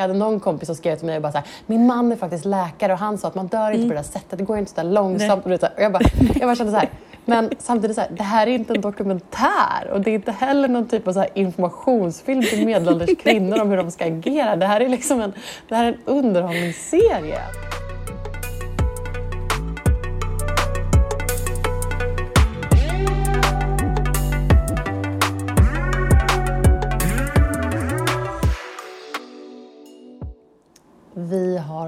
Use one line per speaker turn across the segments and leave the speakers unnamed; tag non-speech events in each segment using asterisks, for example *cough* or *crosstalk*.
Jag hade någon kompis som skrev till mig och bara så här, min man är faktiskt läkare och han sa att man dör inte på det där sättet, det går inte så där långsamt. Och, och jag bara, jag bara kände så här, men samtidigt så här, det här är inte en dokumentär och det är inte heller någon typ av så informationsfilm till medelålders kvinnor om hur de ska agera. Det här är liksom en, det här är en underhållningsserie.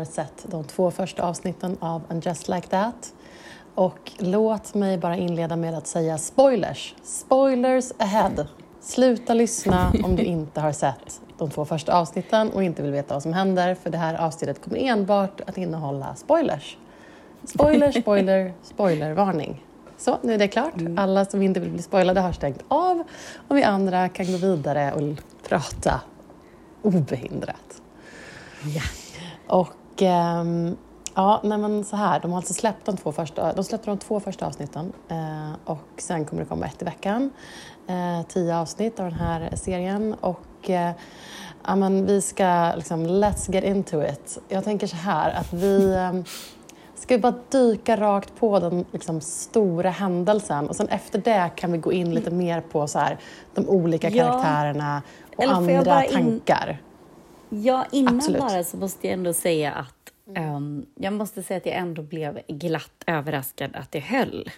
Har sett de två första avsnitten av And just like that. Och låt mig bara inleda med att säga spoilers. Spoilers ahead. Sluta lyssna om du inte har sett de två första avsnitten och inte vill veta vad som händer för det här avsnittet kommer enbart att innehålla spoilers. Spoiler, spoiler, *laughs* spoilervarning. Så, nu är det klart. Alla som inte vill bli spoilade har stängt av och vi andra kan gå vidare och prata obehindrat.
Ja.
Och ja, nej men så här, de har alltså släppt de två första, de släppte de två första avsnitten eh, och sen kommer det komma ett i veckan. Eh, tio avsnitt av den här serien och eh, ja, men vi ska liksom, let's get into it. Jag tänker så här att vi ehm, ska vi bara dyka rakt på den liksom, stora händelsen och sen efter det kan vi gå in lite mer på så här, de olika
Ja.
karaktärerna och
jag
andra
in-
tankar.
Ja, innan
Absolut.
bara så måste jag ändå säga att ehm, jag måste säga att jag ändå blev glatt överraskad att det höll.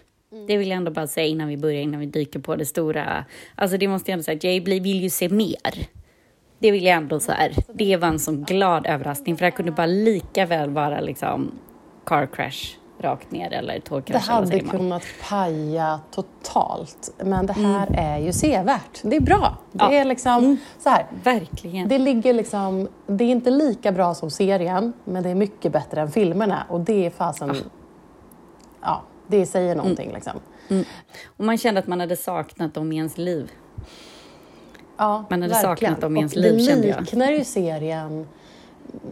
Det vill jag ändå bara säga innan vi börjar, innan vi dyker på det stora. Alltså det måste jag ändå säga att jag vill ju se mer. Det vill jag ändå så här. Det var en sån glad överraskning för det kunde bara lika väl vara liksom car crash rakt ner eller
Det
tågkrasch. vad
hade kunnat paja totalt, men det här är ju sevärt. Det är bra. Det
Ja.
är liksom så här.
Verkligen.
Det ligger liksom, det är inte lika bra som serien, men det är mycket bättre än filmerna och det är fasen, ja, det säger någonting liksom.
Och man kände att man hade saknat dem i ens liv.
Ja,
Man hade
verkligen.
saknat dem i ens
Och
liv,
det
kände jag.
liknar ju serien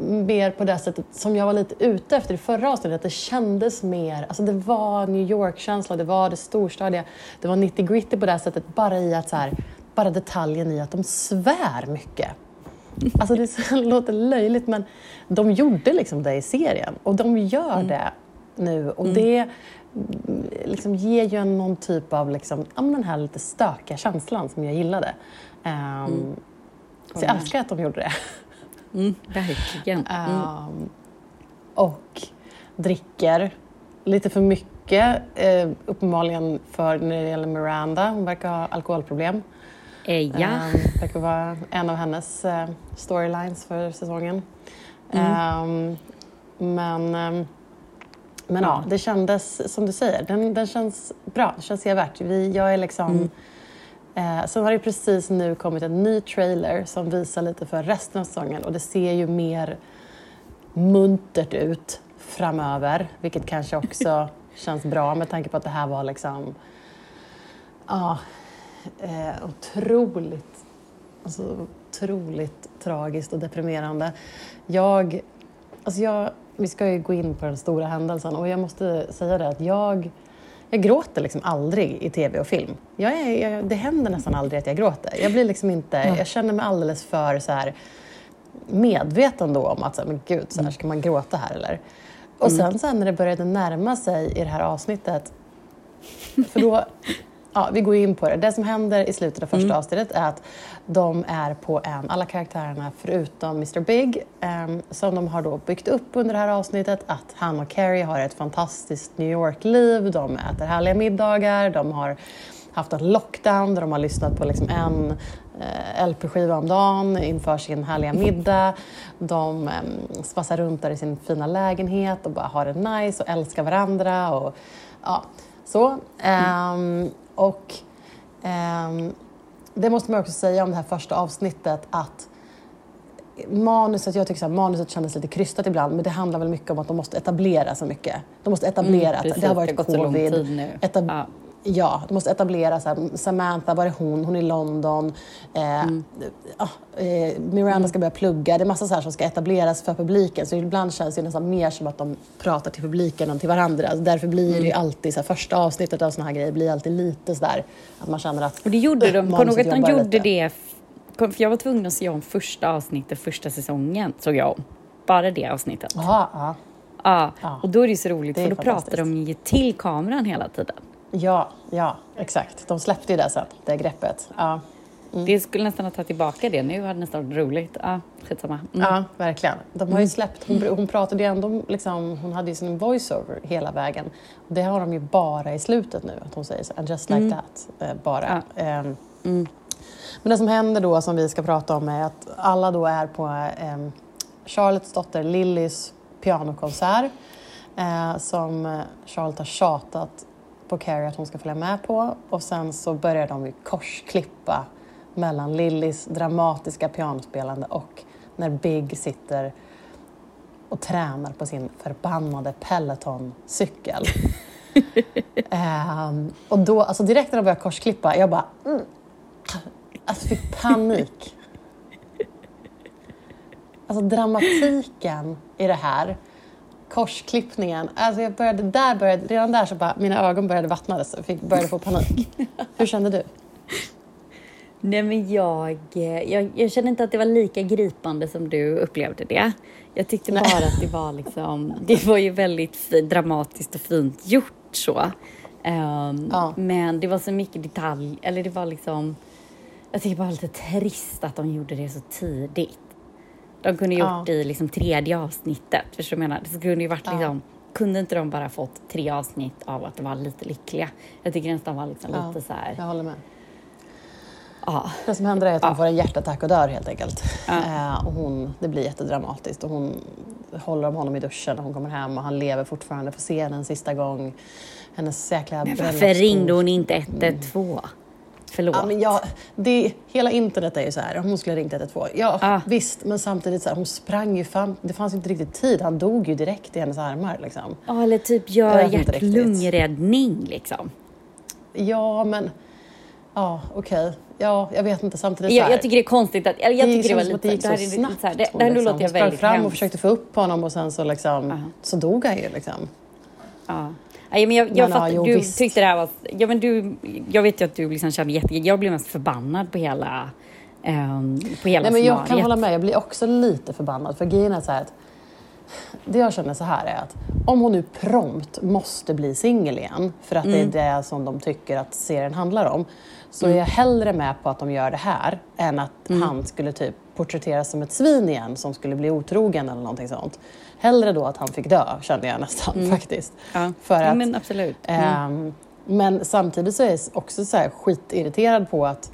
mer på det sättet som jag var lite ute efter i förra avsnittet. Att det kändes mer, alltså det var New York-känsla, det var det storstadiga, det var 90 gritty på det sättet. Bara i att så här, bara detaljen i att de svär mycket. Alltså det så- *laughs* låter löjligt men de gjorde liksom det i serien och de gör
Mm.
det nu och det mm, liksom ger ju en någon typ av liksom, ja, den här lite stökiga känslan som jag gillade. Um, så jag älskar att de gjorde det. *laughs*
Mm, verkligen. Mm.
Um, och dricker lite för mycket, eh, uppenbarligen för när det gäller Miranda. Hon verkar ha alkoholproblem.
Eh, ja.
Um, verkar vara en av hennes eh, storylines för säsongen. Um, men um, men ja, det kändes som du säger, den, den känns bra, det känns sevärt. Vi, jag är liksom... Eh, sen har det precis nu kommit en ny trailer som visar lite för resten av säsongen och det ser ju mer muntert ut framöver, vilket kanske också *laughs* känns bra med tanke på att det här var liksom... Ja, eh, otroligt, alltså, otroligt tragiskt och deprimerande. Jag, alltså jag, vi ska ju gå in på den stora händelsen och jag måste säga det att jag, jag gråter liksom aldrig i tv och film. Jag är, jag, det händer nästan aldrig att jag gråter. Jag blir liksom inte, jag känner mig alldeles för så här, medveten då om att så här, men gud, så här, ska man gråta här eller? Och sen, sen när det började närma sig i det här avsnittet för då, ja, vi går in på det. Det som händer i slutet av första avsnittet är att de är på en, alla karaktärerna förutom Mr Big, ehm, som de har då byggt upp under det här avsnittet, att han och Carrie har ett fantastiskt New York-liv, de äter härliga middagar, de har haft en lockdown där de har lyssnat på liksom en eh, LP-skiva om dagen inför sin härliga middag. De eh, svassar runt där i sin fina lägenhet och bara har det nice och älskar varandra. Och, ja, så. Ehm, och ehm, det måste man också säga om det här första avsnittet att manuset, jag tycker här, manuset kändes lite krystat ibland men det handlar väl mycket om att de måste etablera så mycket. De måste etablera
Mm,
att det har
det
varit
har så lång
covid. Etab-
Ja.
Ja, de måste etablera så här, Samantha, var är hon? Hon är i London. Eh,
Mm.
ja, eh, Miranda ska börja plugga. Det är massa så här som ska etableras för publiken. Så ibland känns det nästan mer som att de pratar till publiken än till varandra. Alltså därför blir
Mm.
det ju alltid, så här, första avsnittet av såna här grejer blir alltid lite sådär att man känner att
Och det gjorde de. Kom
manuset
ihåg att de gjorde
lite.
det. för jag var tvungen att se om första avsnittet, första säsongen, såg jag om. Bara det avsnittet.
Aha, ja.
Ja, och då är det ju så roligt
Det
för då pratar de ju till kameran hela tiden.
Ja, ja, exakt. De släppte ju det sen, det greppet. Ja,
Det skulle nästan ha tagit tillbaka det nu, hade nästan varit roligt. Ja, skitsamma. Mm.
ja verkligen. De har ju släppt, hon, hon pratade ju ändå, liksom, hon hade ju sin voiceover hela vägen. Det har de ju bara i slutet nu, att hon säger så, and just like that, eh, bara. Ehm,
Mm.
Men det som händer då, som vi ska prata om, är att alla då är på eh, Charlottes dotter Lillys pianokonsert eh, som Charlotte har tjatat på Carrie att hon ska följa med på och sen så börjar de ju korsklippa mellan Lillys dramatiska pianospelande och när Big sitter och tränar på sin förbannade Peloton-cykel. *laughs* Ehm, och då, alltså direkt när de började korsklippa, jag bara... Mm, alltså fick panik. *laughs* Alltså dramatiken i det här, korsklippningen. Alltså jag började, där började, redan där så bara, mina ögon började vattnas och fick, började få panik. Hur kände du?
Nej men jag, jag, jag kände inte att det var lika gripande som du upplevde det. Jag tyckte bara att det var liksom, det var ju väldigt fi- dramatiskt och fint gjort så. Ehm,
Ja.
Men det var så mycket detalj, eller det var liksom, jag tycker bara lite trist att de gjorde det så tidigt. De kunde gjort
Ja.
i liksom tredje avsnittet, förstår du vad jag menar? Det kunde ju varit
Ja.
liksom, kunde inte de bara fått tre avsnitt av att de var lite lyckliga? Jag tycker nästan var liksom
Ja.
lite så här,
Jag håller med.
ja.
Det som händer är att hon
Ja.
får en hjärtattack och dör helt enkelt.
Ja.
Eh, och hon, det blir jättedramatiskt och hon håller om honom i duschen när hon kommer hem och han lever fortfarande, får se henne en sista gång. Hennes jäkla
Men varför ringde hon inte 112? Förlåt.
Ja, men jag, det, hela internet är ju så här, hon skulle ha ringt 112. Ja,
Ah.
visst, men samtidigt så här, hon sprang ju fram, det fanns inte riktigt tid, han dog ju direkt i hennes armar liksom.
Ja, eller typ gör hjärt-lungräddning liksom.
Ja, men, ja okej, ja, jag vet inte, samtidigt så
Jag,
här,
jag tycker det är konstigt att, jag, jag
det
tycker det var lite...
det gick så
här är lite
snabbt.
så här, det,
hon
det här
liksom.
låter jag väldigt
fram och försökte få upp honom och sen så liksom,
Ja.
så dog han ju liksom.
Ja. Nej, men jag, jag
ja,
fattar,
jo,
du
visst.
tyckte det här var... Ja, men du, jag vet ju att du liksom kände jätte... Jag blev mest förbannad på hela... ehm, på hela
Nej, men jag kan hålla med, jag blir också lite förbannad. För grejen är så här att det jag känner så här är att om hon nu prompt måste bli singel igen, för att
Mm.
det är det som de tycker att serien handlar om, så är jag hellre med på att de gör det här än att
Mm.
han skulle typ porträtteras som ett svin igen som skulle bli otrogen eller någonting sånt. Hellre då att han fick dö, känner jag nästan faktiskt.
Mm. Ja,
För
ja
att,
men absolut. Mm.
Ehm, men samtidigt så är jag också så här skitirriterad på att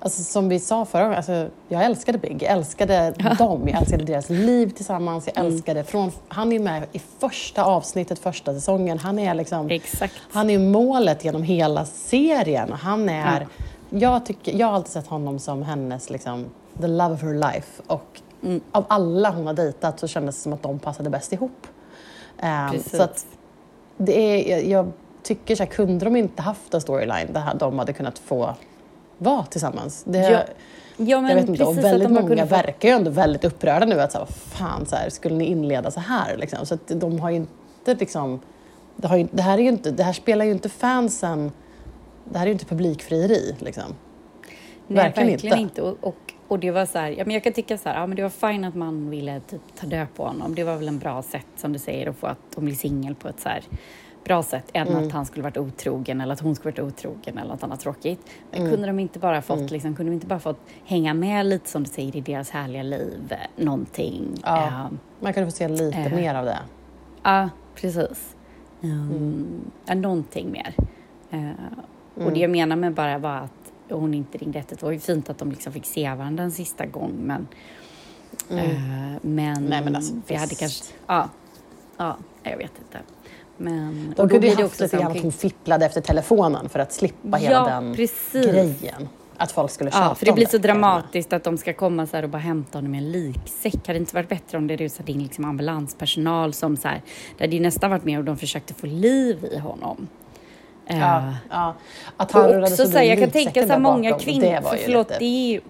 Alltså, som vi sa förra gången, alltså, jag älskade Big. Jag älskade *laughs* dem, jag älskade deras liv tillsammans. Jag
Mm.
älskade från, han är med i första avsnittet, första säsongen. Han är liksom,
Exakt.
han är målet genom hela serien. Han är, jag, tycker, jag har alltid sett honom som hennes, liksom, the love of her life. Och
Mm.
av alla hon har dejtat så kändes det som att de passade bäst ihop.
Precis.
så att det är, jag, tycker så här, kunde de inte haft en storyline där de hade kunnat få vara tillsammans? Det,
Ja, Ja, men
jag vet inte, och väldigt många
få-
verkar ju ändå väldigt upprörda nu att så här, fan, så här, skulle ni inleda så här? Liksom? Så att de har ju inte liksom, det, har ju, det, här är inte, det här spelar ju inte fansen, det här är ju inte publikfrieri liksom.
Nej,
Verkligen
verkligen,
inte.
inte. Och, och, och det var så här, ja, men jag kan tycka så här, ja men det var fint att man ville typ ta död på honom. Det var väl en bra sätt som du säger att få att hon blir singel på ett så här bra sätt än
Mm.
att han skulle varit otrogen eller att hon skulle varit otrogen eller något annat tråkigt. Men
Mm.
kunde de inte bara fått, liksom, kunde de inte bara fått hänga med lite som du säger i deras härliga liv, eh, någonting.
Ja.
Eh,
Man kunde få se lite
Eh.
mer av det.
Ja, precis. Um,
Mm.
någonting mer. Eh, Och det jag menar med bara var att hon inte ringde 112. Det var ju fint att de liksom fick se varandra en sista gång, men... eh, men,
Mm. Nej, men alltså,
vi hade kanske... Ja, ja, jag vet inte. Men,
De
och
kunde ju
det
haft
också
lite grann att hon fipplade efter telefonen för att slippa hela
Ja,
den
precis.
grejen. Att folk skulle tjata
Ja, för det blir så
känna.
dramatiskt att de ska komma så här och bara hämta honom i en liksäck. Hade det inte varit bättre om det rusade in liksom ambulanspersonal som så här, det hade ju nästan varit mer och de försökte få liv i honom. Eh,
Ja, ja. Att han
och också så här, jag kan tänka så här många kvinnor, för förlåt,
lite-
det är ju,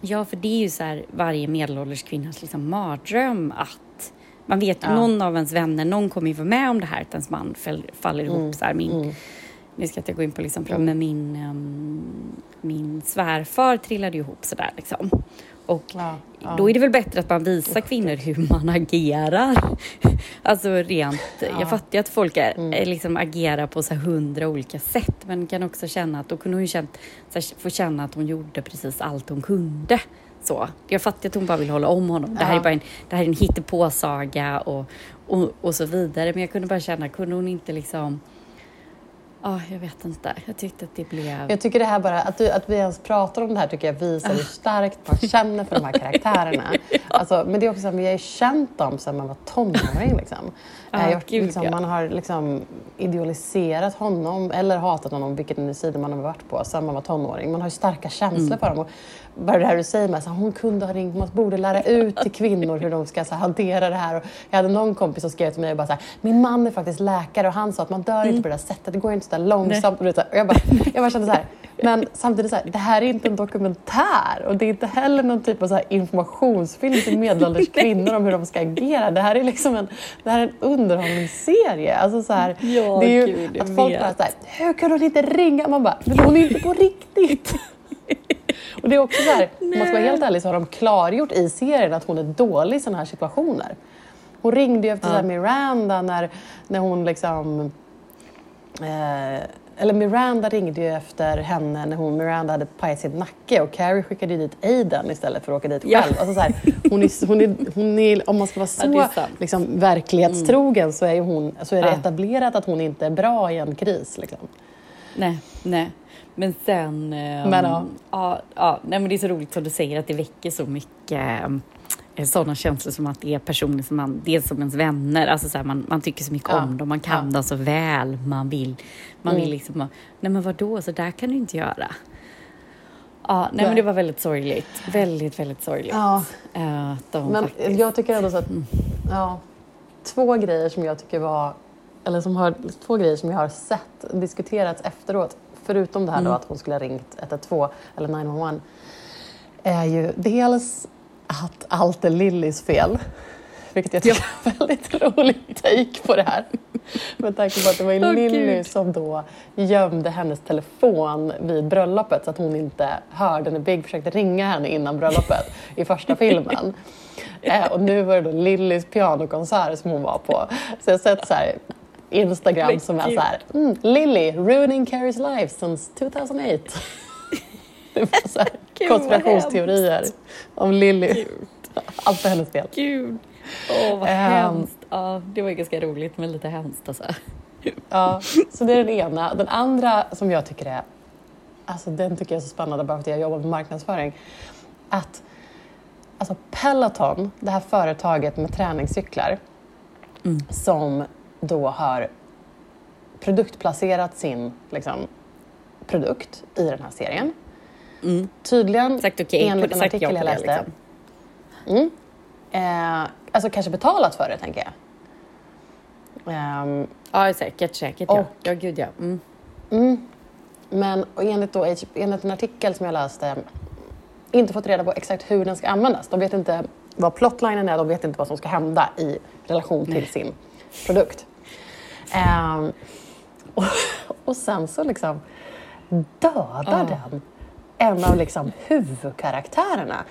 ja för det är ju så här varje medelålders kvinnas liksom mardröm att man vet
Ja.
någon av ens vänner, någon kommer ju vara med om det här att ens man fäll, faller ihop
Mm,
så här. Min, Nu ska jag inte gå in på liksom, men min, um, min svärfar trillade ihop sådär liksom. Och
Ja, ja.
då är det väl bättre att man visar kvinnor hur man agerar. *laughs* Alltså rent, jag fattar ju att folk är,
Mm.
är liksom agerar på så hundra olika sätt men kan också känna att då kunde hon ju känt, så här, få känna att hon gjorde precis allt hon kunde. Så. Jag fattar att hon bara vill hålla om honom. Det här
Ja.
är bara en, det här är en hittepåsaga och, och, och så vidare. Men jag kunde bara känna, kunde hon inte liksom... Ja, jag vet inte. Jag tyckte att det blev...
Jag tycker det här bara, att, du, att vi ens pratar om det här tycker jag visar hur starkt man känner för de här karaktärerna. *laughs* *laughs* Alltså, men det är också så att vi har ju känt dem sedan man var tonåring. Liksom.
Ja,
Eh, jag,
gud,
liksom,
ja.
Man har liksom idealiserat honom eller hatat honom, vilken sida man har varit på, sedan man var tonåring. Man har ju starka känslor
Mm.
för dem. Och bara det här du säger med att hon kunde ha ringt, man borde lära ut till kvinnor hur de ska så här, hantera det här. Och jag hade någon kompis som skrev till mig och bara så här, min man är faktiskt läkare och han sa att man dör inte på det där sättet, det går inte så där långsamt. Här, och jag, bara, jag bara kände så här, men samtidigt så här, det här är inte en dokumentär och det är inte heller någon typ av så här informationsfilm till medelålders *laughs* kvinnor om hur de ska agera. Det här är liksom en, det här är en underhållningsserie. Alltså så här,
Ja,
det är ju
gud,
att folk
vet.
bara så här, hur kan hon inte ringa? Man bara, men hon är inte på riktigt. *laughs* Och det är också så här, om man ska vara helt ärlig så har de klargjort i serien att hon är dålig i sådana här situationer. Hon ringde ju efter så här Miranda när, när hon liksom... Eh, eller Miranda ringde ju efter henne när hon, Miranda hade pajat sin nacke och Carrie skickade dit Aiden istället för att åka dit
Ja.
själv. Alltså så här, hon är, hon är, hon är, om man ska vara
Ja,
så
sant.
liksom, verklighetstrogen så är, ju hon, så är det
Ja.
etablerat att hon inte är bra i en kris. Liksom.
Nej, nej. Men sen...
Men ja.
ja, ja, nej, men det är så roligt som du säger att det väcker så mycket eh, sådana känslor som att det är personer som man, dels som ens vänner, alltså så här, man, man tycker så mycket
Ja,
om dem, man kan
ja.
dem så väl, man vill, man vill
Mm.
liksom, bara, nej men vadå, så där kan du inte göra. Ja, nej, men det var väldigt sorgligt, väldigt, väldigt sorgligt.
Ja.
eh, de
Men
faktiskt,
jag tycker ändå så att, ja, två grejer som jag tycker var, eller som har, två grejer som jag har sett diskuterats efteråt, förutom det här då
Mm.
att hon skulle ha ringt 112 eller 911, är ju dels att allt är Lillys fel. Vilket jag tycker är en väldigt rolig take på det här. Med tanke på att det var ju
Åh,
Lilly
Gud.
som då gömde hennes telefon vid bröllopet så att hon inte hörde när Big försökte ringa henne innan bröllopet i första filmen. *laughs* Eh, och nu var det då Lillys pianokonsert som hon var på. Så jag har sett så här Instagram som är så här mm, Lily, ruining Carrie's life since 2008. *laughs* Det var så här konspirationsteorier om Lilly. Allt är hennes fel.
Gud, åh vad
Ehm.
hemskt. Ja, det var ju ganska roligt men lite hemskt alltså.
Ja, så det är den ena. Den andra som jag tycker är, alltså den tycker jag är så spännande bara för att jag jobbar med marknadsföring. Att alltså Peloton, det här företaget med träningscyklar
Mm.
som då har produktplacerat sin liksom, produkt i den här serien.
Mm.
Tydligen,
Sagt okej,
enligt en
ja
artikel jag
det,
läste,
liksom.
mm, eh, alltså kanske betalat för det tänker jag. Ehm,
Ja, säkert, säkert. Ja,
Och-
ja gud ja. Mm.
Mm. Men enligt, då, enligt en artikel som jag läste inte fått reda på exakt hur den ska användas. De vet inte vad plotlinen är, de vet inte vad som ska hända i relation till sin produkt. Ehm, och, och sen så liksom dödar
Ja.
den en av liksom huvudkaraktärerna.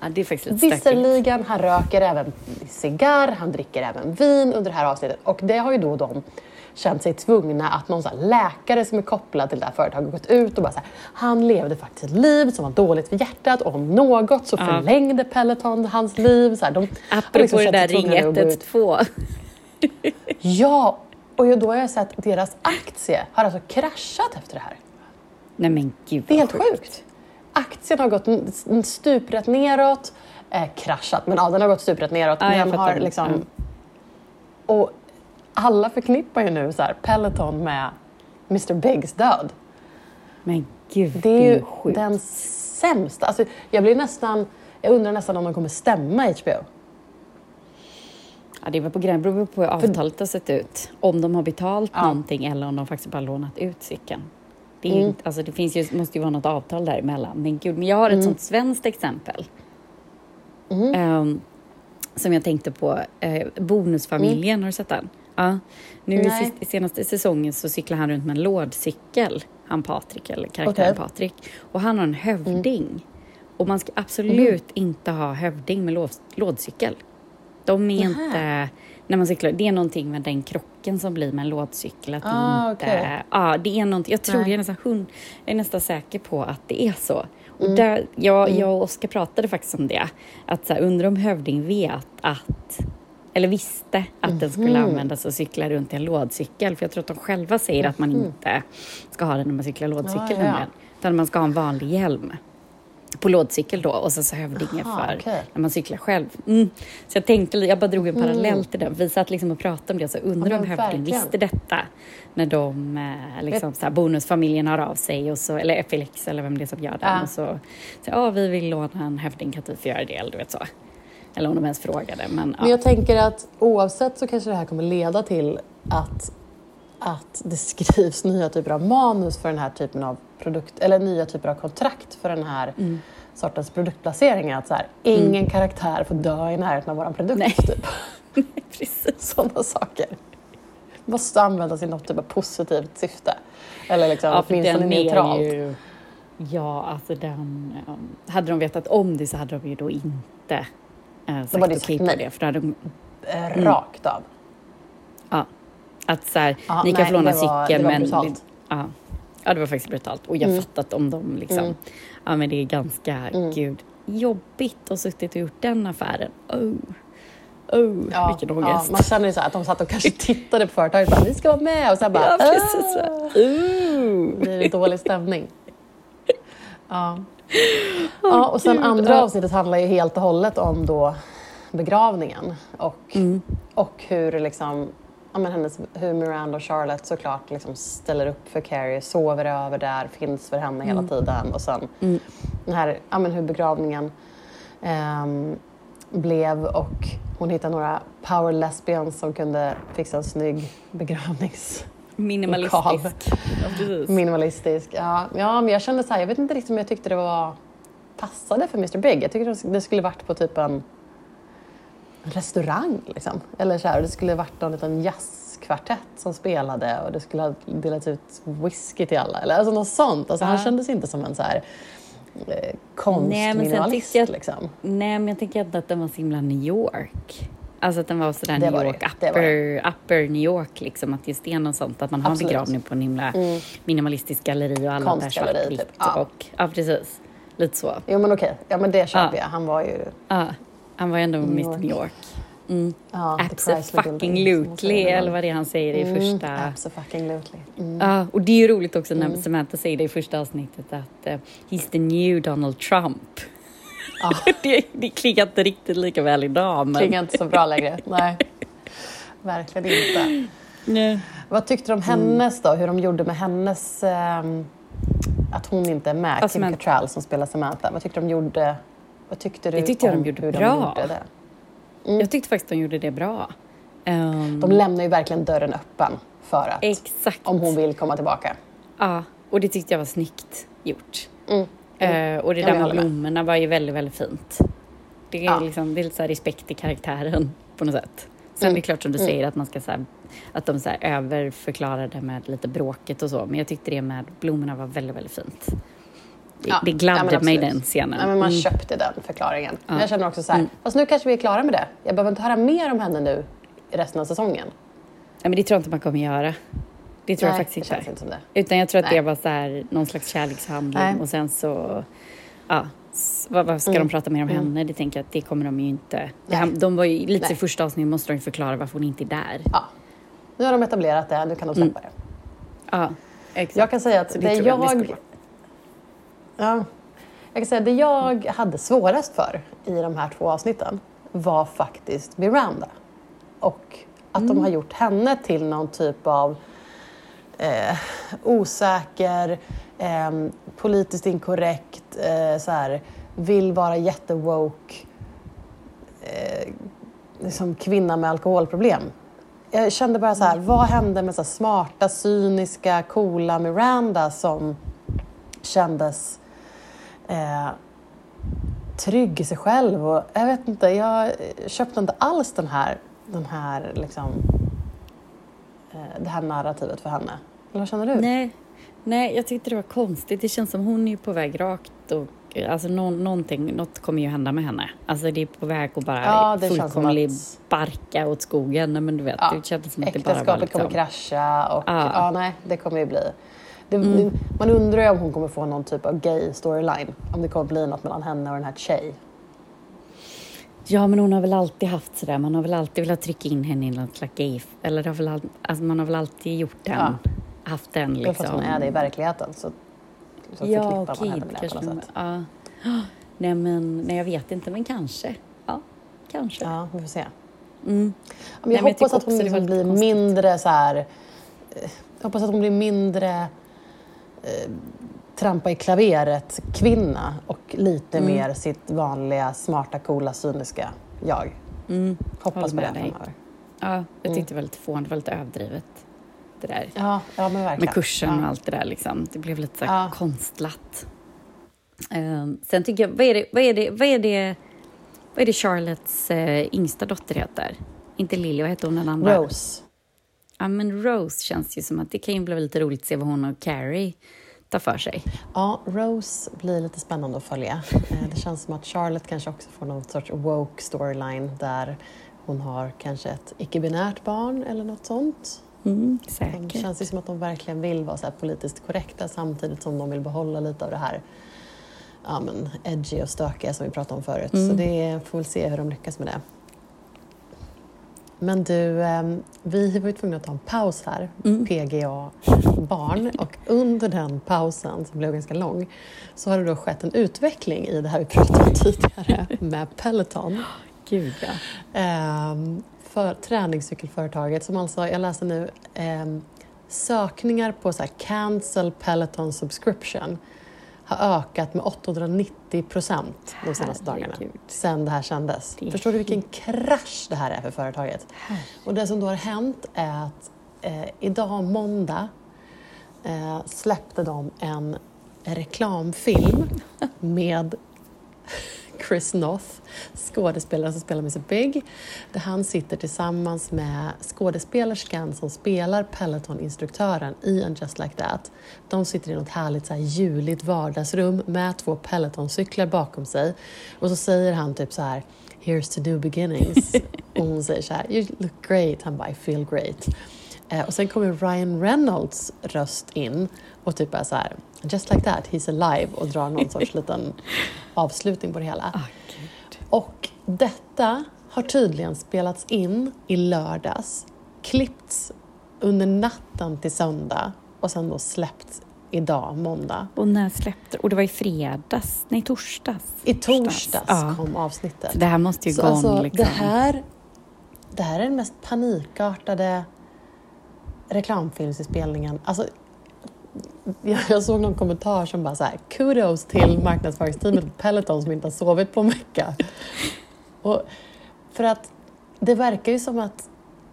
Ja, det är faktiskt lite.
Visserligen, han röker även cigarr, han dricker även vin under det här avsnittet. Och det har ju då de känt sig tvungna att någon läkare som är kopplad till det här företaget gått ut och bara så här, han levde faktiskt ett liv som var dåligt för hjärtat och om något så
Ja.
förlängde Peloton hans liv. Så här, de
Apropå
liksom
det där ring
tvungna att gå ut.
112.
Ja, och då har jag sett att deras aktie har alltså kraschat efter det här.
Nej men gud
Det är helt sjukt. Aktien har gått stuprätt neråt, eh, kraschat, men ja, den har gått stuprätt neråt. Den
fattar.
har liksom, Och alla förknippar ju nu så här, Peloton med Mr Bigs död.
Men gud,
Det är ju
sjukt.
den sämsta. Alltså, jag, blir nästan, jag undrar nästan om de kommer stämma HBO.
Ja, det var på gränsen, beror på hur avtalet har sett ut. Om de har betalt
Ja.
någonting eller om de faktiskt bara lånat ut cykeln. Det, är
Mm.
inte, alltså det finns ju, måste ju vara något avtal däremellan. Men gud, men jag har ett
Mm.
sånt svenskt exempel.
Mm.
Ehm, som jag tänkte på. Uh, bonusfamiljen, har du sett den? Ja. Nu i sist, i senaste säsongen så cyklar han runt med en lådcykel, han Patrik, eller karaktären
Okej.
Patrik. Och han har en hövding.
Mm.
Och man ska absolut inte ha hövding med låd, lådcykel. De är
Nähä.
inte... När man cyklar, det är någonting med den krocken som blir med en lådcykel. Att
Ah,
inte,
okej.
ja, det är någonting, jag tror,
Nej.
jag är, nästan, hund, jag är nästan säker på att det är så. Och
Mm.
där, jag, jag och Oskar pratade faktiskt om det. Att så här, undrar om hövding vet att eller visste att den skulle
Mhm.
användas och cykla runt i en lådcykel. För jag tror att de själva säger att man inte ska ha den när man cyklar lådcykel
Ah, ja.
Utan man ska ha en vanlig hjälm på lådcykel då och sen så hövdingen
Aha,
för
okej.
när man cyklar själv. Mm. Så jag tänkte, jag bara drog en parallell till den. Vi satt liksom och pratade om det så undrar
Ja,
om
men
hövding
verkligen.
visste detta när de, eh, liksom så här, bonusfamiljen hör av sig och så, eller FLX eller vem det är som gör den
Ja.
och så, så ja vi vill låna en hövding, kan vi få göra det? Eller du vet så. Eller om de ens frågade. Men,
Men
ja.
jag tänker att oavsett så kanske det här kommer leda till att, att det skrivs nya typer av manus för den här typen av produkt, eller nya typer av kontrakt för den här
Mm.
sortens produktplaceringar. Att så här, ingen karaktär får dö i närheten av vår produkt.
Nej.
Typ. *laughs*
Precis.
Sådana saker. måste användas i något typ av positivt syfte. Eller liksom,
Ja,
åtminstone neutralt.
ju... Ja, alltså den... um, hade de vetat om det så hade de ju då inte uh, sagt okej
sagt
på
nej.
det. För då hade de,
Eh, Rakt av.
ja, att så här,
Ja,
ni kan
nej,
få låna
det var-
cykeln
det
men...
brutalt.
Ja, ja, det var faktiskt brutalt. Och jag
Mm.
fattat om de liksom...
Mm.
Ja, men det är ganska,
Mm.
gud, jobbigt att suttit och gjort den affären. Oh, oh
Ja,
vilken
ja,
ångest.
man känner ju så att de satt och kanske *laughs* tittade på företaget och bara, vi ska vara med och sen bara,
Ja, precis.
"Ah."
Uh.
blir det dålig stämning. *laughs* Ja. ja, och sen
Gud,
andra
ja.
avsnittet handlar ju helt och hållet om då begravningen och,
Mm.
och hur, liksom, ja, men hennes, hur Miranda och Charlotte såklart liksom ställer upp för Carrie, sover över där, finns för henne hela tiden och sen
Mm.
den här, ja, men hur begravningen ehm, blev och hon hittade några power lesbians som kunde fixa en snygg begravnings
Minimalistisk. Ja.
Minimalistisk. Ja, ja, men jag kände så här, jag vet inte riktigt om jag tyckte det var passade för Mr Big. Jag tyckte det skulle varit på typ en restaurang liksom. Eller så här, det skulle varit någon liten jazzkvartett som spelade och det skulle ha delats ut whisky till alla. Eller alltså något sånt. Alltså, Han
Ja.
kändes inte som en så här eh,
Nej,
konstminimalist
jag-
liksom.
Nej, men jag tänker inte att den var så himla New York. Alltså att den var sådär
Det
New
var det,
York,
det
upper, upper New York liksom. Att just det är något sånt, att man har en begravning på en himla
Mm.
minimalistisk galleri och alla
Konstgalleri,
svartvitt.
typ. Ja.
Och, ja, precis. Lite så.
Jo men okej, ja men det köper
Ja.
jag. Han var ju
Ja, han var ändå Mr
York.
New York. Mm.
ja, man säger.
eller vad det är han säger i
Mm,
första...
Absolutely. Mm.
Ja, och det är ju roligt också när Samantha säger det i första avsnittet att eh, he's the new Donald Trump. *laughs*
Ja.
det, det klingar inte riktigt lika väl idag. Men...
Klingar inte så bra längre. *laughs* Nej, verkligen inte.
Nej.
Vad tyckte du om hennes då? Hur de gjorde med hennes... ehm, att hon inte är med, Kim
Samantha.
Cattrall som spelar Samantha. Vad tyckte de gjorde? Vad tyckte du
Det tyckte jag
om
de gjorde
hur
bra.
de gjorde det?
Jag tyckte faktiskt de gjorde det bra. Ehm,
De lämnar ju verkligen dörren öppen för att
Exakt.
om hon vill komma tillbaka.
Ja, och det tyckte jag var snyggt gjort.
Mm.
Eh, och det
Ja,
där
jag
med blommorna var ju väldigt, väldigt fint. Det är,
Ja.
liksom, det är lite så respekt i karaktären *laughs* på något sätt. Sen
Mm.
det är klart som du
Mm.
säger att man ska så här, att de så här överförklarar det med lite bråket och så. Men jag tyckte det med blommorna var väldigt, väldigt fint. Det,
Ja,
det
ja,
gladde
men
mig den scenen.
Ja, men man
Mm.
köpte den förklaringen. Men
Ja.
jag känner också så här,
Mm.
fast nu kanske vi är klara med det. Jag behöver inte höra mer om henne nu i resten av säsongen.
Nej, men det tror jag inte man kommer göra. Det tror jag
Nej,
faktiskt
det
inte.
inte.
Utan jag tror att
Nej.
det var så här, någon slags kärlekshandling
Nej.
och sen så, ja, vad, vad ska
Mm.
de prata mer om
Mm.
henne? Det tänker jag att det kommer de ju inte. Det de var ju, lite i första avsnittet måste de förklara varför hon inte är där.
Ja. Nu har de etablerat det, nu kan de släppa det.
Ja, exakt.
Jag kan säga att
Så
det,
det jag
jag... ja, jag kan säga det jag hade svårast för i de här två avsnitten var faktiskt Miranda. Och att de har gjort henne till någon typ av eh, osäker, eh, politiskt inkorrekt, eh, så här, vill vara jättewoke, eh, liksom kvinna med alkoholproblem. Jag kände bara så här, vad hände med så smarta, cyniska, coola Miranda som kändes eh, trygg i sig själv? Och jag vet inte, jag köpte inte alls den här, den här liksom, eh, det här narrativet för henne. Eller vad känner du?
Nej, nej, jag tyckte det var konstigt. Det känns som hon är på väg rakt och Alltså nå, någonting, något kommer ju hända med henne. Alltså det är på väg att bara
Ja,
fullkomligt
att-
barka åt skogen. Men du vet,
Ja,
det kändes som att det bara var
Äktenskapet
liksom...
kommer krascha och
Ja.
ja. nej, det kommer ju bli... Det,
Mm.
det, man undrar ju om hon kommer få någon typ av gay storyline. Om det kommer bli något mellan henne och den här Tjej.
Ja, men hon har väl alltid haft sådär. Man har väl alltid velat trycka in henne i något slags gay... Eller det har väl all... alltså, man har väl alltid gjort den.
Ja.
Haft den
Liksom.
liksom.
Fast hon är det i verkligheten så, så
Ja,
förknippar man
okej.
henne med det på
kanske
något
de-
sätt.
Ja. Nej, men nej, jag vet inte. Men kanske. Ja, kanske.
Ja, vi får se.
Mm.
Men
Nej,
jag
jag
hoppas
tycker
att hon
det
liksom blir
konstigt.
mindre så här... eh, Jag hoppas att hon blir mindre eh, trampa i klaveret kvinna och lite
Mm.
mer sitt vanliga smarta, coola, cyniska jag.
Mm.
Hoppas på det
med dig.
framöver.
Ja, jag
Mm.
tyckte det var lite fånigt, lite överdrivet. Det där.
Ja, ja men verkligen.
Med kursen och
ja.
allt det där liksom. Det blev lite så här
Ja.
konstlat. Ehm, sen tycker jag, vad är det, vad är det, vad är det, vad är det Charlottes eh, yngsta dotter heter? Inte Lily, vad heter hon den andra?
Rose.
Ja, men Rose känns ju som att det kan ju bli lite roligt att se vad hon och Carrie tar för sig.
Ja, Rose blir lite spännande att följa. Eh, Det känns som att Charlotte kanske också får någon sorts woke storyline där hon har kanske ett icke-binärt barn eller något sånt.
Mm,
Det
säkert.
känns ju som att de verkligen vill vara så politiskt korrekta samtidigt som de vill behålla lite av det här ja, men edgy och stökiga som vi pratade om förut.
Mm.
Så det får väl se hur de lyckas med det. Men du, eh, vi var ju tvungna att ta en paus här,
Mm.
PGA barn, och under den pausen, som blev ganska lång, så har det då skett en utveckling i det här vi pratade om tidigare med Peloton.
Gud, ja.
Ehm, för träningscykelföretaget som alltså, jag läser nu, ehm, sökningar på så här cancel Peloton subscription har ökat med 890 procent de senaste dagarna sen det här kändes.
Det
Förstår du vilken krasch det här är för företaget? Och det som då har hänt är att eh, idag måndag eh, släppte de en reklamfilm *laughs* med Chris Noth, skådespelaren som spelar Mr Big, där han sitter tillsammans med skådespelerskan som spelar Peloton-instruktören i En Just Like That. De sitter i något härligt så här juligt vardagsrum med två Peloton-cyklar bakom sig och så säger han typ så här Here's to new beginnings. *laughs* och hon säger så här You look great. Han bara I feel great. Eh, och sen kommer Ryan Reynolds röst in och typ är så här Just like that, he's alive och drar någon sorts liten *laughs* avslutning på det hela.
Gud.
Och detta har tydligen spelats in i lördags, klippts under natten till söndag och sen då släppts idag, måndag.
Och när släppte Och det var i fredags? Nej, torsdags.
I torsdags
Ja.
kom avsnittet.
Det här måste ju gå om
alltså,
liksom.
det, här, det här är den mest panikartade reklamfilmsinspelningen. Alltså, jag, jag såg någon kommentar som bara så här, kudos till marknadsföringsteamet på Peloton som inte har sovit på en vecka. Och för att det verkar ju som att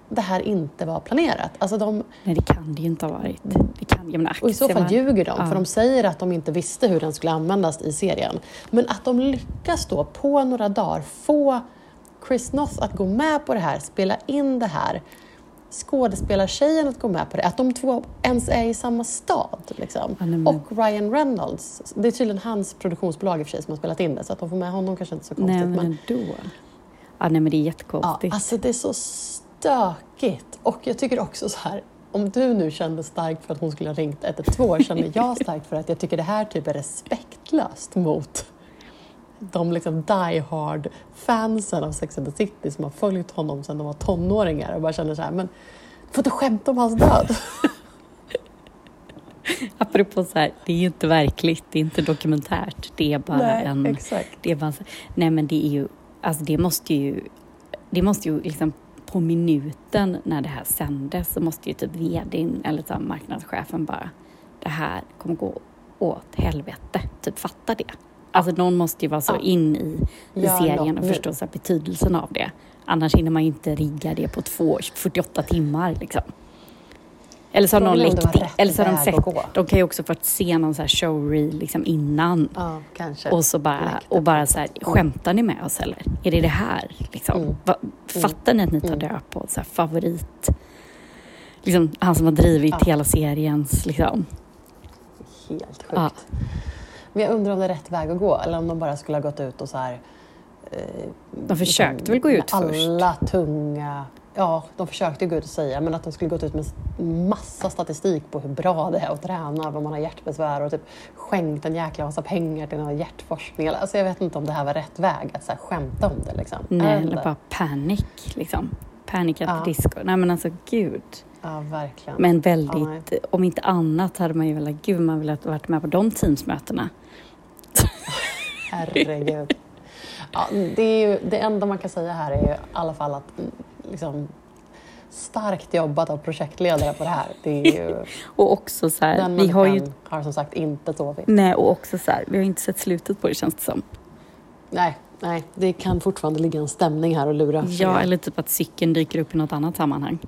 det här inte var planerat. Alltså de,
Nej, det kan det ju inte ha varit. Det kan, jag menar,
och i så fall
var-
ljuger de,
Ja.
för de säger att de inte visste hur den skulle användas i serien. Men att de lyckas då på några dagar få Chris Noth att gå med på det här, spela in det här, skådespelartjejen att gå med på det, att de två ens är i samma stad. Liksom.
Ja, men-
Och Ryan Reynolds, det är tydligen hans produktionsbolag i och för sig som har spelat in det, så att de får med honom kanske inte så konstigt.
Nej, men ändå. Ja, nej, men det är
Ja,
jättekonstigt.
alltså det är så stökigt. Och jag tycker också så här, om du nu kände starkt för att hon skulle ha ringt 112 känner jag starkt för att jag tycker det här typ är respektlöst mot de liksom die hard fansen av Sex and the City som har följt honom sedan de var tonåringar och bara känner så här, men du får inte skämta om hans död. *laughs*
Apropå så här, det är ju inte verkligt, det är inte dokumentärt. Det är bara en...
exakt.
Det är bara så, nej men det är ju, alltså det måste ju, det måste ju liksom på minuten när det här sändes så måste ju typ vdn eller så marknadschefen bara, det här kommer gå åt helvete, typ fatta det. Alltså någon måste ju vara så in i, i
Ja,
serien och förstå så betydelsen av det. Annars hinner man ju inte rigga det på två, 48 timmar liksom. Eller så har någon läckt Eller så har de sett, de kan ju också fått se någon så här showreel liksom innan
Ja,
och så bara, och bara så här, skämtar ni med oss eller? Är det det här liksom?
Mm.
Va, fattar ni att ni tar
Mm.
död på så här, favorit liksom, han som har drivit
Ja.
hela seriens liksom.
Helt sjukt.
Ja.
Men jag undrar om det är rätt väg att gå eller om de bara skulle ha gått ut och så här... Eh,
De försökte väl gå ut
med
först?
alla tunga... Ja, de försökte gå ut och säga, men att de skulle gått ut med massa statistik på hur bra det är att träna, om man har hjärtbesvär och typ skänkt en jäkla massa pengar till någon hjärtforskning. Alltså jag vet inte om det här var rätt väg att så här, skämta om det. Liksom.
Nej, eller bara panik liksom. Panic at
Ja.
disco. Nej men alltså gud.
Ja, verkligen.
Men
Ja,
väldigt, om inte annat hade man ju velat, gud man velat varit med på de teamsmötena.
Herregud. Ja, det, är ju, det enda man kan säga här är ju i alla fall att liksom, starkt jobbat av projektledare på det här. Det är ju, *laughs*
Och också så här,
den
vi har ju,
har som sagt inte sovit.
nej och också så här, vi har inte sett slutet på det känns det som.
Nej, nej, det kan fortfarande ligga en stämning här och lura.
Ja, eller typ att cykeln dyker upp i något annat sammanhang.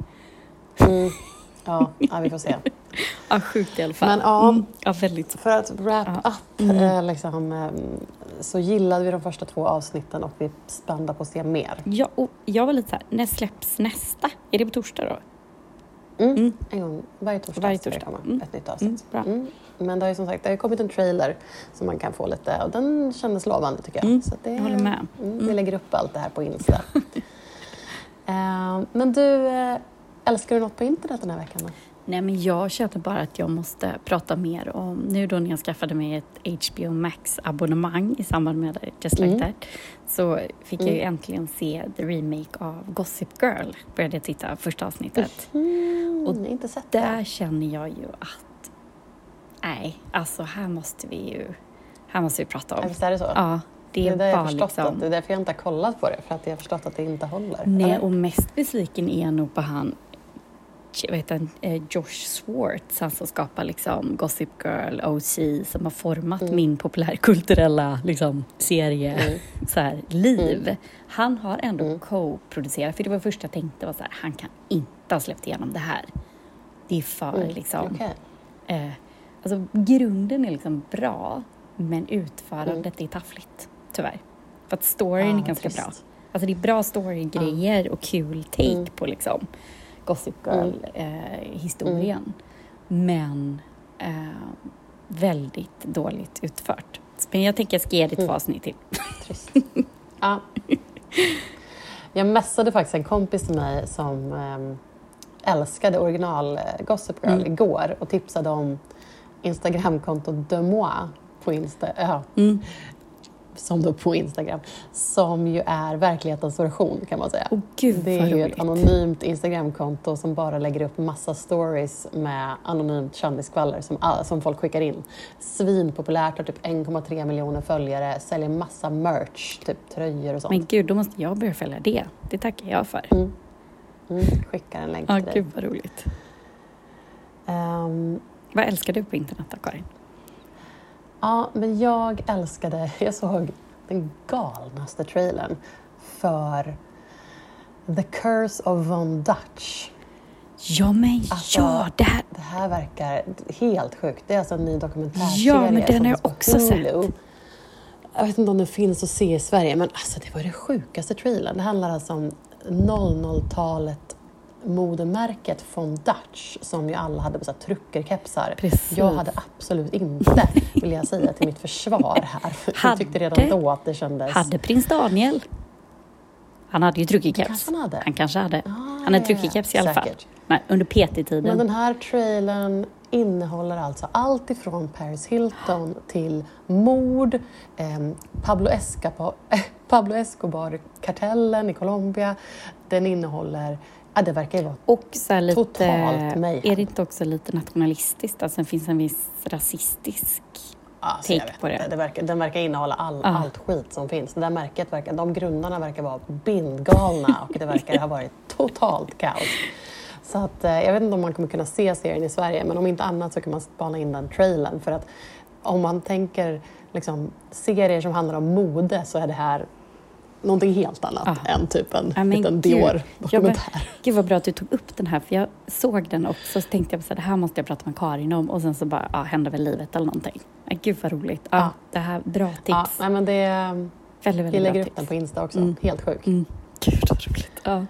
Mm. Ja, ja, vi får se. *laughs*
Ja, sjukt i alla fall.
Men ja.
Mm, ja väldigt.
För att wrap
Ja.
up
Mm.
eh, liksom, eh, så gillade vi de första två avsnitten och vi spända på att se mer.
Ja, och jag var lite så här, när släpps nästa? Är det på torsdag då?
Mm.
Mm.
En gång varje torsdag,
Varje
ska det
torsdag.
komma
Mm.
ett nytt avsnitt.
Mm, bra.
Mm. Men det har ju som sagt det har kommit en trailer som man kan få lite och den kändes lovande tycker jag.
Mm,
Så det,
jag håller med.
Mm, vi
Mm.
lägger upp allt det här på Insta. *laughs* Eh, men du, älskar du något på internet den här veckan? Då?
Nej, men jag kände bara att jag måste prata mer om, nu då när jag skaffade mig ett HBO Max-abonnemang i samband med Just Like
Mm.
That, så fick jag ju
Mm.
äntligen se the remake av Gossip Girl. Började titta första avsnittet.
Mm,
Och
jag inte sett
Där
det.
känner jag ju att, nej, alltså här måste vi ju, här måste vi prata
Ja,
om.
visst är det så?
Ja, det är
är det jag
bara
förstått
liksom...
att, det är därför jag inte har kollat på det, för att jag har förstått att det inte håller.
Nej,
eller?
och mest besviken är jag nog på han, vad heter han, eh, Josh Swartz, han som skapar liksom Gossip Girl, OC, som har format
Mm.
min populärkulturella liksom, serie,
Mm.
så här, liv. Han har ändå
Mm.
co-producerat, för det var det första jag tänkte var så här, han kan inte ha släppt igenom det här. Det är för
Mm,
liksom,
okej.
eh, alltså grunden är liksom bra, men utförandet är taffligt, tyvärr. För att storyn
Mm. Ah,
är ganska
trist.
bra. Alltså det är bra storygrejer och kul take
Mm.
på liksom Gossip Girl-historien. Men eh, väldigt dåligt utfört. Men jag tänker jag ska ge det två
Mm.
avsnitt till.
Trist. *laughs* ja. Jag messade faktiskt en kompis till mig som ehm, älskade original eh, Gossip Girl
Mm.
igår och tipsade om Instagramkontot De Moi på Insta, ja,
Mm.
Som då på Instagram, som ju är verklighetens version kan man säga.
Åh gud
Det är ju ett anonymt Instagramkonto som bara lägger upp massa stories med anonymt kändisskvaller som, som folk skickar in. Svinpopulärt, har typ 1,3 miljoner följare, säljer massa merch, typ tröjor och sånt.
Men gud, då måste jag börja följa det. Det tackar jag för.
Mm. Mm, skickar en länk
Ja,
till dig.
gud vad roligt.
Ehm,
Vad älskar du på internet då, Karin?
Ja, men jag älskade, *laughs* jag såg den galnaste trailern för The Curse of Von Dutch.
Ja, men
Alltså,
ja, det här...
Det här verkar helt sjukt. Det är alltså en ny dokumentärserie.
Ja, men den har jag också sett.
Hulu. Jag vet inte om den finns att se i Sverige, men alltså det var det sjukaste trailern. Det handlar alltså om 00-talet modemärket von Dutch som ju alla hade på så truckerkepsar.
Precis.
Jag hade absolut inte, vill jag säga till mitt försvar här. Jag
Hade-
tyckte redan då att det kändes...
Hade prins Daniel... Han hade ju
kanske han hade.
Han kanske hade.
Ah,
Han hade
ja,
truckikeps i alla fall. Nej, under PT-tiden.
Men den här trailern innehåller alltså allt ifrån Paris Hilton till mord, eh, Pablo, Escobar, *laughs* Pablo Escobar-kartellen i Colombia. Den innehåller, ja det verkar ju vara
Och så lite,
Totalt mayhem.
är det inte också lite nationalistiskt? Alltså det finns en viss rasistisk...
Alltså,
take på det.
Det verkar, den verkar innehålla all,
Ja.
allt skit som finns. Det där märket verkar, de grundarna verkar vara bindgalna *laughs* och det verkar ha varit totalt kaos. Så att, eh, jag vet inte om man kommer kunna se serien i Sverige men om inte annat så kan man spana in den trailern för att om man tänker liksom, serier som handlar om mode så är det här någonting helt annat
Ja.
än typ en
men
liten. Dior-dokumentär.
Gud vad bra att du tog upp den här, för jag såg den också så tänkte jag här, det här måste jag prata med Karin om och sen så bara, ja, hände väl livet eller någonting. Ja, gud vad roligt. Ja,
Ja.
Det här, bra tips.
Ja, nej, men det,
väldigt, väldigt
vi lägger upp den på Insta också.
Mm.
Helt sjukt.
Mm. Gud vad roligt. Ja.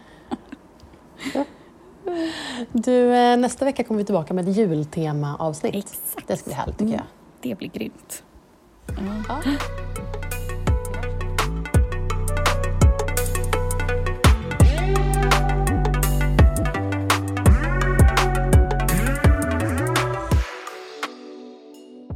*laughs*
Du, eh, nästa vecka kommer vi tillbaka med ett jultema-avsnitt.
Exakt.
Det ska bli härligt tycker jag.
Det blir grymt.
Ja.